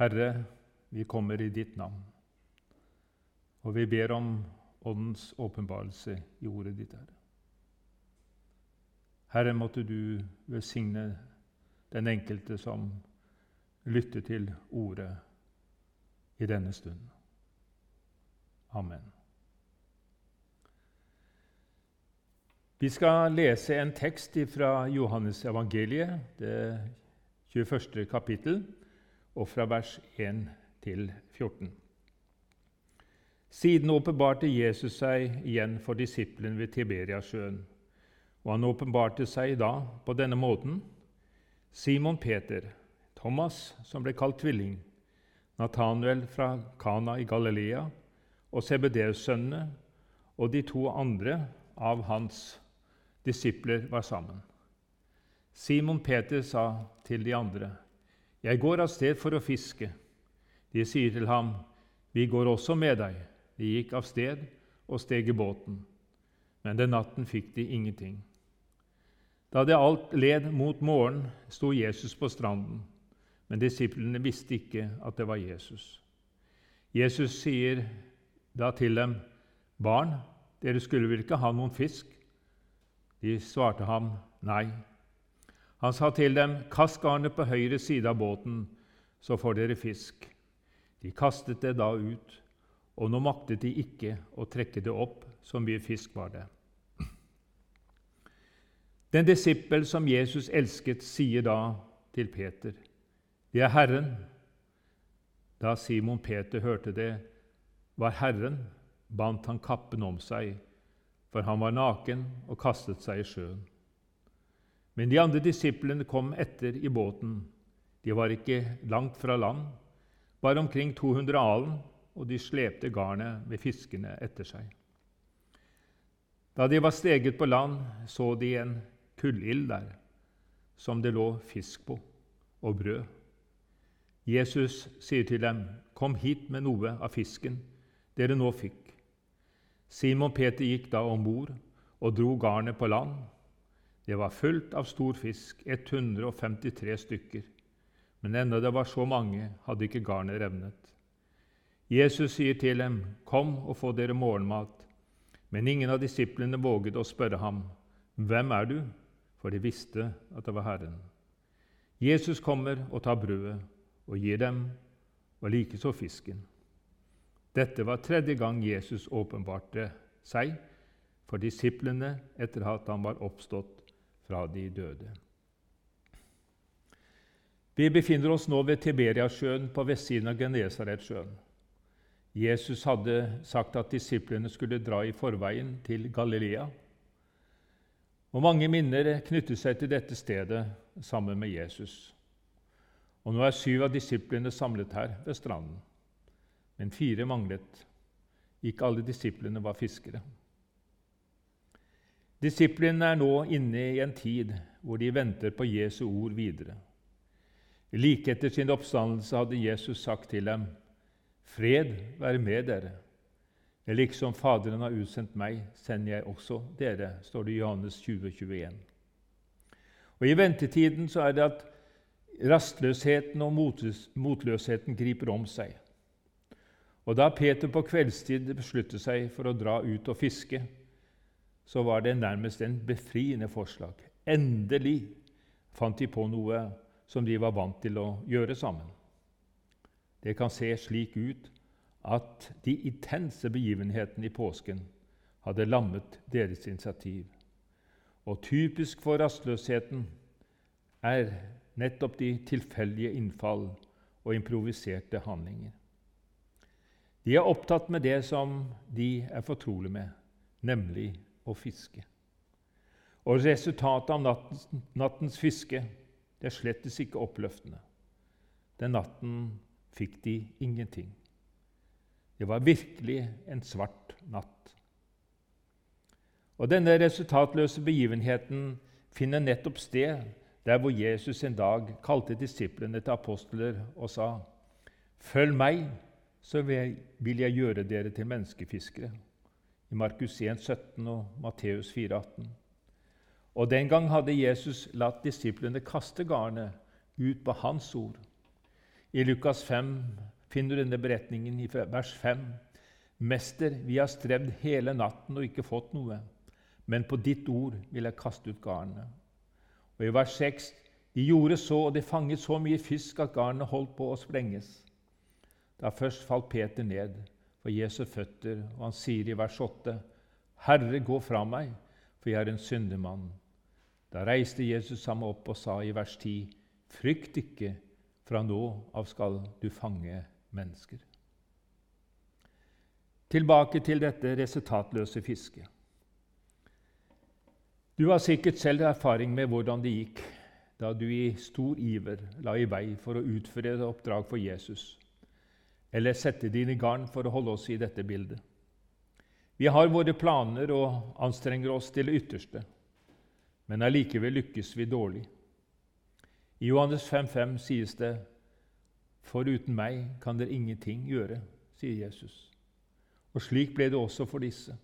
Herre, vi kommer i ditt navn, og vi ber om Åndens åpenbarelse i ordet ditt, Herre. Herre, måtte du velsigne den enkelte som lytter til ordet i denne stunden. Amen. Vi skal lese en tekst fra Johannes evangeliet, det 21. kapittel, og fra vers 1 til 14. Siden åpenbarte Jesus seg igjen for disiplene ved Tiberiasjøen. Og han åpenbarte seg da på denne måten. Simon Peter, Thomas, som ble kalt tvilling, Nathanuel fra Kana i Galilea, og Sebedeus-sønnene og de to andre av hans disipler var sammen. Simon Peter sa til de andre, 'Jeg går av sted for å fiske.' De sier til ham, 'Vi går også med deg.' De gikk av sted og steg i båten, men den natten fikk de ingenting. Da det alt led mot morgen, sto Jesus på stranden, men disiplene visste ikke at det var Jesus. Jesus sier da til dem, 'Barn, dere skulle vel ikke ha noen fisk?' De svarte ham, 'Nei.' Han sa til dem, 'Kast garnet på høyre side av båten, så får dere fisk.' De kastet det da ut, og nå maktet de ikke å trekke det opp, så mye fisk var det. Den disippel som Jesus elsket, sier da til Peter, 'Det er Herren.' Da Simon Peter hørte det var Herren, bandt han kappen om seg, for han var naken og kastet seg i sjøen. Men de andre disiplene kom etter i båten. De var ikke langt fra land, bare omkring 200 alen, og de slepte garnet med fiskene etter seg. Da de var steget på land, så de en kullild der, som det lå fisk på, og brød. Jesus sier til dem, 'Kom hit med noe av fisken dere nå fikk.' Simon Peter gikk da om bord og dro garnet på land. Det var fullt av stor fisk, 153 stykker. Men enda det var så mange, hadde ikke garnet revnet. Jesus sier til dem, 'Kom og få dere morgenmat.' Men ingen av disiplene våget å spørre ham, 'Hvem er du?' For de visste at det var Herren. Jesus kommer og tar brødet og gir dem, og likeså fisken. Dette var tredje gang Jesus åpenbarte seg for disiplene etter at han var oppstått fra de døde. Vi befinner oss nå ved Tiberiasjøen på vestsiden av Genesaretsjøen. Jesus hadde sagt at disiplene skulle dra i forveien til Galilea. Og Mange minner knytter seg til dette stedet sammen med Jesus. Og Nå er syv av disiplene samlet her ved stranden, men fire manglet. Ikke alle disiplene var fiskere. Disiplene er nå inne i en tid hvor de venter på Jesu ord videre. Like etter sin oppstandelse hadde Jesus sagt til dem Fred være med dere. Liksom Faderen har utsendt meg, sender jeg også dere, står det i Johannes 20, 21. Og I ventetiden så er det at rastløsheten og motløsheten griper om seg. Og Da Peter på kveldstid besluttet seg for å dra ut og fiske, så var det nærmest en befriende forslag. Endelig fant de på noe som de var vant til å gjøre sammen. Det kan se slik ut at de intense begivenhetene i påsken hadde lammet deres initiativ. Og typisk for rastløsheten er nettopp de tilfeldige innfall og improviserte handlinger. De er opptatt med det som de er fortrolig med, nemlig å fiske. Og resultatet av nattens fiske det er slettes ikke oppløftende. Den natten fikk de ingenting. Det var virkelig en svart natt. Og Denne resultatløse begivenheten finner nettopp sted der hvor Jesus en dag kalte disiplene til apostler og sa:" Følg meg, så vil jeg gjøre dere til menneskefiskere. I Markus 1, 17 og Matteus 4, 18. Og Den gang hadde Jesus latt disiplene kaste garnet ut på hans ord. I Lukas 5 finner du denne beretningen i vers 5. Mester, vi har strevd hele natten og ikke fått noe, men på ditt ord vil jeg kaste ut garnene. Og i vers 6 de gjorde så, og de fanget så mye fisk at garnet holdt på å sprenges. Da først falt Peter ned for Jesu føtter, og han sier i vers 8.: Herre, gå fra meg, for jeg er en syndemann. Da reiste Jesus ham opp og sa i vers 10.: Frykt ikke, fra nå av skal du fange mennesker. Tilbake til dette resultatløse fisket. Du har sikkert selv erfaring med hvordan det gikk da du i stor iver la i vei for å utføre et oppdrag for Jesus, eller sette dine garn for å holde oss i dette bildet. Vi har våre planer og anstrenger oss til det ytterste, men allikevel lykkes vi dårlig. I Johannes 5,5 sies det for uten meg kan dere ingenting gjøre, sier Jesus. Og slik ble det også for disse.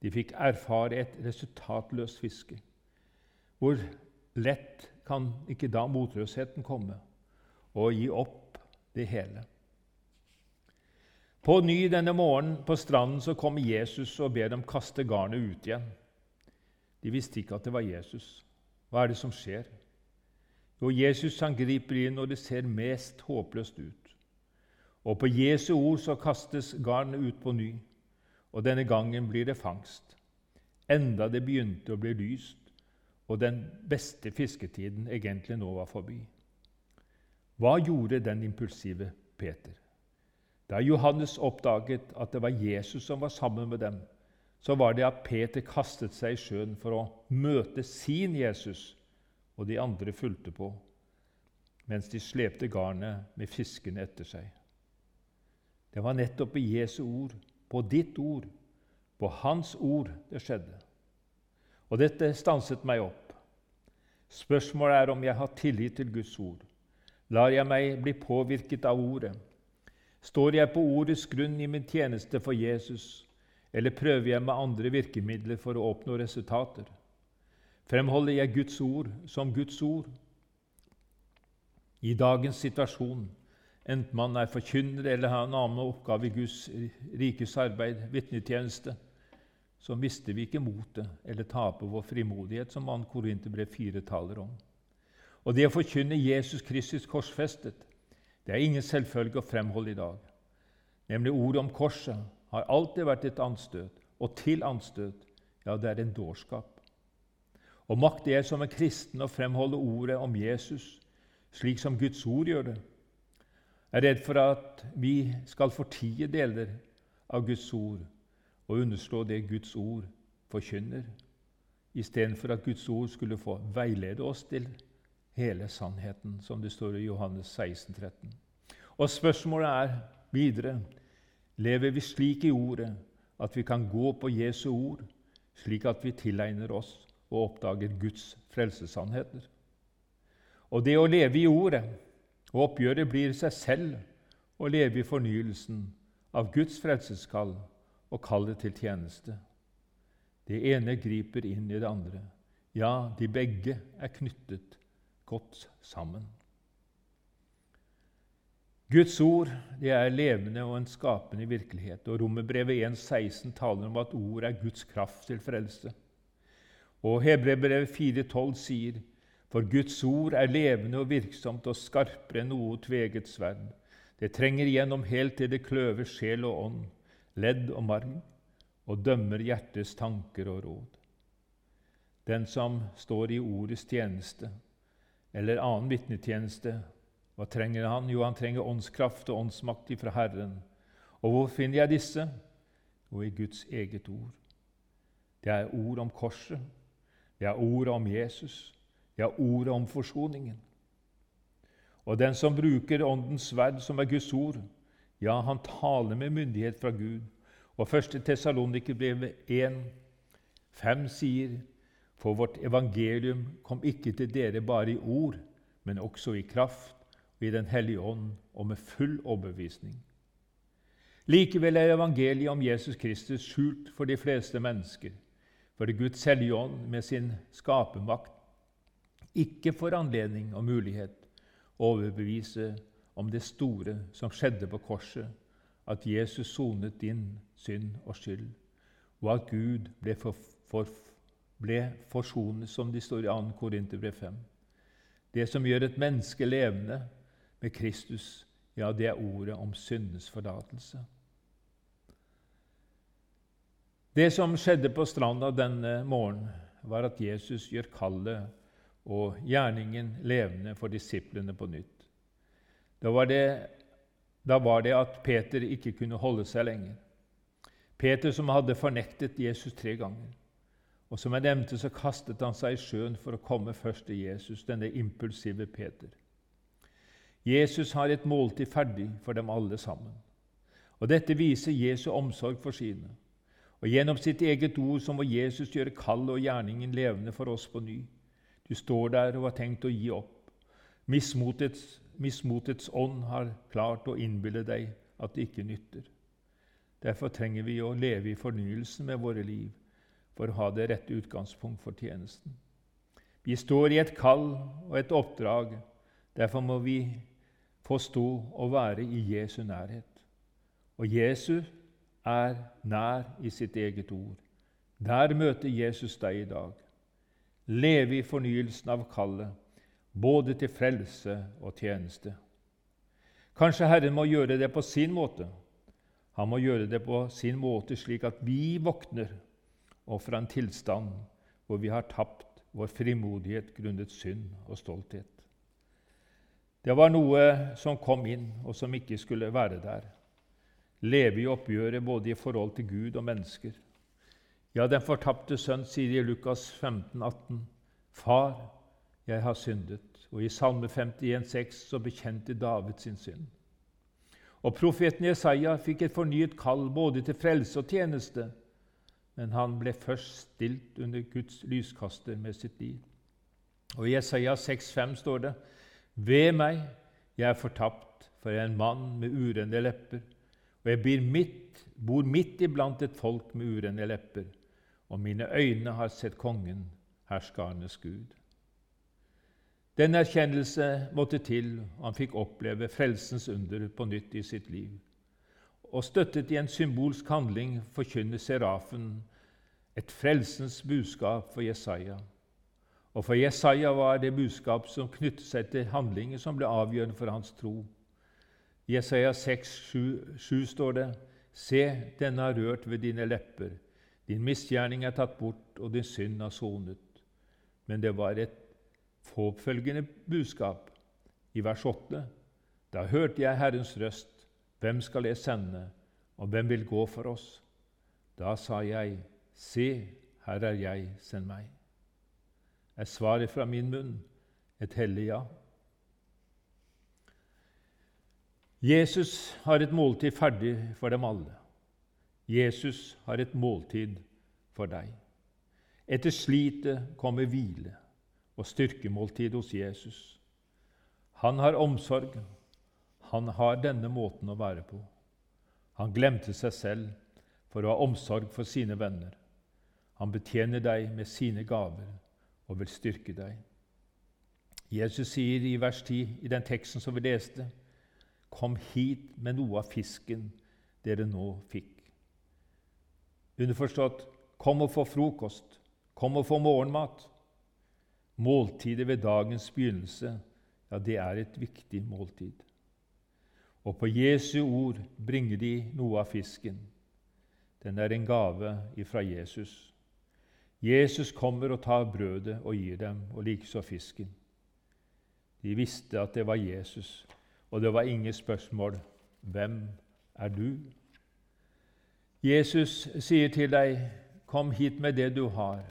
De fikk erfare et resultatløst fiske. Hvor lett kan ikke da motløsheten komme og gi opp det hele? På ny denne morgenen på stranden så kommer Jesus og ber dem kaste garnet ut igjen. De visste ikke at det var Jesus. Hva er det som skjer? Jo, Jesus han griper inn når det ser mest håpløst ut. Og på Jesu ord så kastes garnet ut på ny, og denne gangen blir det fangst. Enda det begynte å bli lyst, og den beste fisketiden egentlig nå var forbi. Hva gjorde den impulsive Peter? Da Johannes oppdaget at det var Jesus som var sammen med dem, så var det at Peter kastet seg i sjøen for å møte sin Jesus, og de andre fulgte på, mens de slepte garnet med fiskene etter seg. Det var nettopp i Jesu ord, på ditt ord, på Hans ord, det skjedde. Og dette stanset meg opp. Spørsmålet er om jeg har tillit til Guds ord. Lar jeg meg bli påvirket av ordet? Står jeg på ordets grunn i min tjeneste for Jesus, eller prøver jeg med andre virkemidler for å oppnå resultater? Fremholder jeg Guds ord som Guds ord? I dagens situasjon, enten man er forkynner eller har en annen oppgave i Guds rikes arbeid, vitnetjeneste, så mister vi ikke motet eller taper vår frimodighet, som 2. Korinterbrev 4 taler om. Og det å forkynne Jesus Kristus korsfestet, det er ingen selvfølge å fremholde i dag. Nemlig ordet om korset har alltid vært et anstøt, og til anstøt, ja, det er en dårskap. Og makter jeg som en kristen å fremholde ordet om Jesus slik som Guds ord gjør det? Jeg er redd for at vi skal fortie deler av Guds ord og underslå det Guds ord forkynner, istedenfor at Guds ord skulle få veilede oss til hele sannheten, som det står i Johannes 16, 13. Og spørsmålet er videre lever vi slik i Ordet at vi kan gå på Jesu ord, slik at vi tilegner oss og oppdager Guds frelsessannheter. Og det å leve i Ordet og oppgjøret blir seg selv å leve i fornyelsen av Guds frelseskall og kallet til tjeneste. Det ene griper inn i det andre. Ja, de begge er knyttet godt sammen. Guds ord det er levende og en skapende virkelighet. og Romerbrevet 1,16 taler om at ord er Guds kraft til frelse. Og Hebreerbrevet 4,12 sier for Guds ord er levende og virksomt og skarpere enn noe tveget sverd. Det trenger igjennom helt til det kløver sjel og ånd ledd og marg, og dømmer hjertets tanker og råd. Den som står i ordets tjeneste eller annen vitnetjeneste, hva trenger han? Jo, han trenger åndskraft og åndsmakt ifra Herren. Og hvor finner jeg disse? Jo, i Guds eget ord. Det er ord om korset, det er ordet om Jesus, det er ordet om forsoningen. Og den som bruker Åndens sverd, som er Guds ord, ja, han taler med myndighet fra Gud. Og 1. Tessalonikerbrev 1, 5 sier For vårt evangelium kom ikke til dere bare i ord, men også i kraft og i Den hellige ånd og med full overbevisning. Likevel er evangeliet om Jesus Kristus skjult for de fleste mennesker, fordi Guds hellige ånd med sin skapermakt ikke får anledning og mulighet å overbevise om det store som skjedde på korset, at Jesus sonet din synd og skyld, og at Gud ble, for, for, ble forsonet, som det står i 2. Korinterbrev 5. Det som gjør et menneske levende med Kristus, ja, det er ordet om syndens forlatelse. Det som skjedde på stranda denne morgenen, var at Jesus gjør kallet og gjerningen levende for disiplene på nytt. Da var, det, da var det at Peter ikke kunne holde seg lenger. Peter som hadde fornektet Jesus tre ganger. Og som jeg nevnte, så kastet han seg i sjøen for å komme først til Jesus, denne impulsive Peter. Jesus har et måltid ferdig for dem alle sammen. Og Dette viser Jesu omsorg for sine. Og Gjennom sitt eget ord så må Jesus gjøre kallet og gjerningen levende for oss på ny. Du står der og har tenkt å gi opp. Mismotets, mismotets ånd har klart å innbille deg at det ikke nytter. Derfor trenger vi å leve i fornyelsen med våre liv for å ha det rette utgangspunkt for tjenesten. Vi står i et kall og et oppdrag. Derfor må vi forstå å være i Jesu nærhet. Og Jesus er nær i sitt eget ord. Der møter Jesus deg i dag. Leve i fornyelsen av kallet, både til frelse og tjeneste. Kanskje Herren må gjøre det på sin måte. Han må gjøre det på sin måte, slik at vi våkner og fra en tilstand hvor vi har tapt vår frimodighet grunnet synd og stolthet. Det var noe som kom inn, og som ikke skulle være der leve i oppgjøret både i forhold til Gud og mennesker. Ja, den fortapte sønn sier i Lukas 15, 18, Far, jeg har syndet. Og i Salme 51, 51,6 så bekjente David sin synd. Og profeten Jesaja fikk et fornyet kall både til frelse og tjeneste, men han ble først stilt under Guds lyskaster med sitt liv. Og I Jesaja 6,5 står det:" Ved meg, jeg er fortapt, for jeg er en mann med urende lepper og jeg midt, bor midt iblant et folk med urene lepper, og mine øyne har sett Kongen, herskarenes Gud. Den erkjennelse måtte til, og han fikk oppleve frelsens under på nytt i sitt liv. Og støttet i en symbolsk handling forkynner serafen et frelsens budskap for Jesaja. Og for Jesaja var det budskap som knyttet seg til handlinger som ble avgjørende for hans tro. I Jesaja 6, 7, 7 står det:" Se, denne har rørt ved dine lepper. Din misgjerning er tatt bort, og din synd har sonet. Men det var et påfølgende budskap. I vers 8.: Da hørte jeg Herrens røst. Hvem skal jeg sende, og hvem vil gå for oss? Da sa jeg, Se, her er jeg, send meg. Er svaret fra min munn et hellig ja? Jesus har et måltid ferdig for dem alle. Jesus har et måltid for deg. Etter slitet kommer hvile og styrkemåltid hos Jesus. Han har omsorg. Han har denne måten å være på. Han glemte seg selv for å ha omsorg for sine venner. Han betjener deg med sine gaver og vil styrke deg. Jesus sier i vers 10 i den teksten som vi leste, Kom hit med noe av fisken dere nå fikk. Underforstått kom og få frokost, kom og få morgenmat. Måltidet ved dagens begynnelse, ja, det er et viktig måltid. Og på Jesu ord bringer de noe av fisken. Den er en gave ifra Jesus. Jesus kommer og tar brødet og gir dem, og likeså fisken. De visste at det var Jesus og det var ingen spørsmål 'Hvem er du?' Jesus sier til deg, 'Kom hit med det du har.'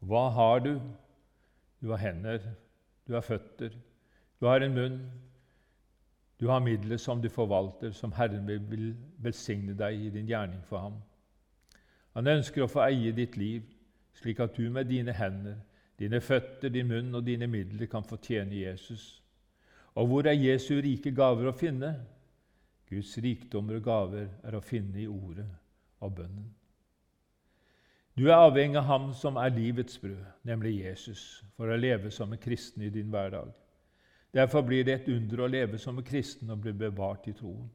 Hva har du? Du har hender, du har føtter, du har en munn. Du har midler som du forvalter, som Herren vil velsigne deg i din gjerning for ham. Han ønsker å få eie ditt liv, slik at du med dine hender, dine føtter, din munn og dine midler kan fortjene Jesus og hvor er Jesu rike gaver å finne? Guds rikdommer og gaver er å finne i ordet og bønnen. Du er avhengig av Ham som er livets brød, nemlig Jesus, for å leve som en kristen i din hverdag. Derfor blir det et under å leve som kristen og bli bevart i troen.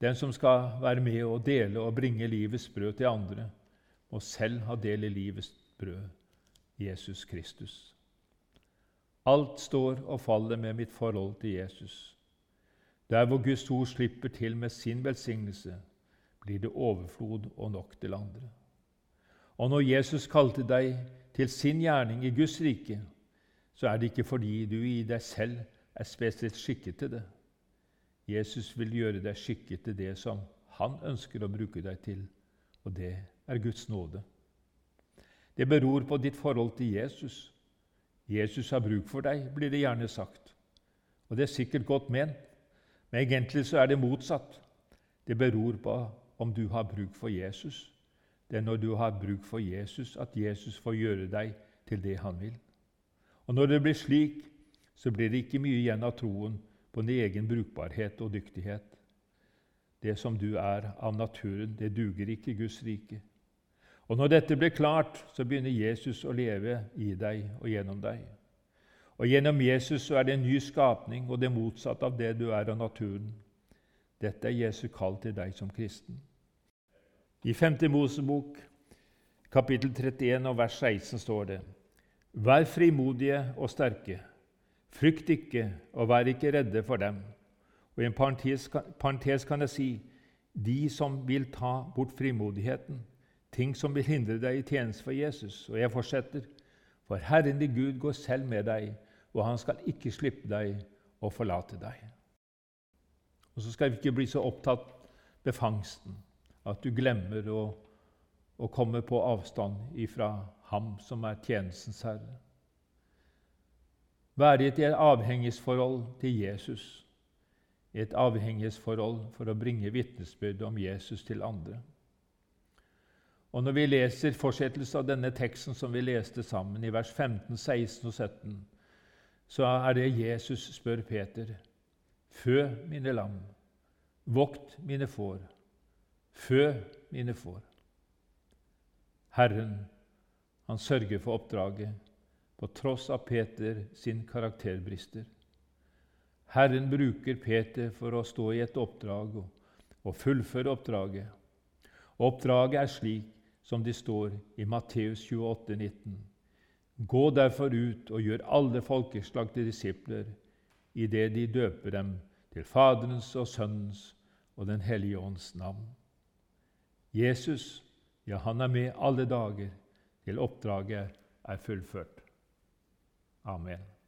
Den som skal være med og dele og bringe livets brød til andre, må selv ha del i livets brød, Jesus Kristus. Alt står og faller med mitt forhold til Jesus. Der hvor Guds ord slipper til med sin velsignelse, blir det overflod og nok til andre. Og når Jesus kalte deg til sin gjerning i Guds rike, så er det ikke fordi du i deg selv er spesielt skikket til det. Jesus vil gjøre deg skikket til det som han ønsker å bruke deg til, og det er Guds nåde. Det beror på ditt forhold til Jesus. Jesus har bruk for deg, blir det gjerne sagt. Og det er sikkert godt ment, men egentlig så er det motsatt. Det beror på om du har bruk for Jesus. Det er når du har bruk for Jesus, at Jesus får gjøre deg til det han vil. Og når det blir slik, så blir det ikke mye igjen av troen på din egen brukbarhet og dyktighet. Det som du er av naturen, det duger ikke i Guds rike. Og Når dette blir klart, så begynner Jesus å leve i deg og gjennom deg. Og Gjennom Jesus så er det en ny skapning og det motsatte av det du er av naturen. Dette er Jesu kall til deg som kristen. I 5. Mosebok, kapittel 31 og vers 16 står det:" Vær frimodige og sterke, frykt ikke og vær ikke redde for dem. Og I en parentes, parentes kan jeg si de som vil ta bort frimodigheten, ting som vil hindre deg i tjeneste for Jesus. Og jeg fortsetter. For Herren din Gud går selv med deg, og han skal ikke slippe deg og forlate deg. Og så skal vi ikke bli så opptatt med fangsten at du glemmer å, å komme på avstand ifra ham som er tjenestens herre. Være i et avhengighetsforhold til Jesus, et avhengighetsforhold for å bringe vitnesbyrd om Jesus til andre. Og Når vi leser fortsettelsen av denne teksten som vi leste sammen, i vers 15, 16 og 17, så er det Jesus spør Peter.: Fø mine lam, vokt mine får, fø mine får. Herren, han sørger for oppdraget på tross av Peter sin karakterbrister. Herren bruker Peter for å stå i et oppdrag og fullføre oppdraget. Oppdraget er slik som det står i Matteus 28, 19. Gå derfor ut og gjør alle folkeslag til disipler idet de døper dem til Faderens og Sønnens og Den hellige ånds navn. Jesus, ja, han er med alle dager til oppdraget er fullført. Amen.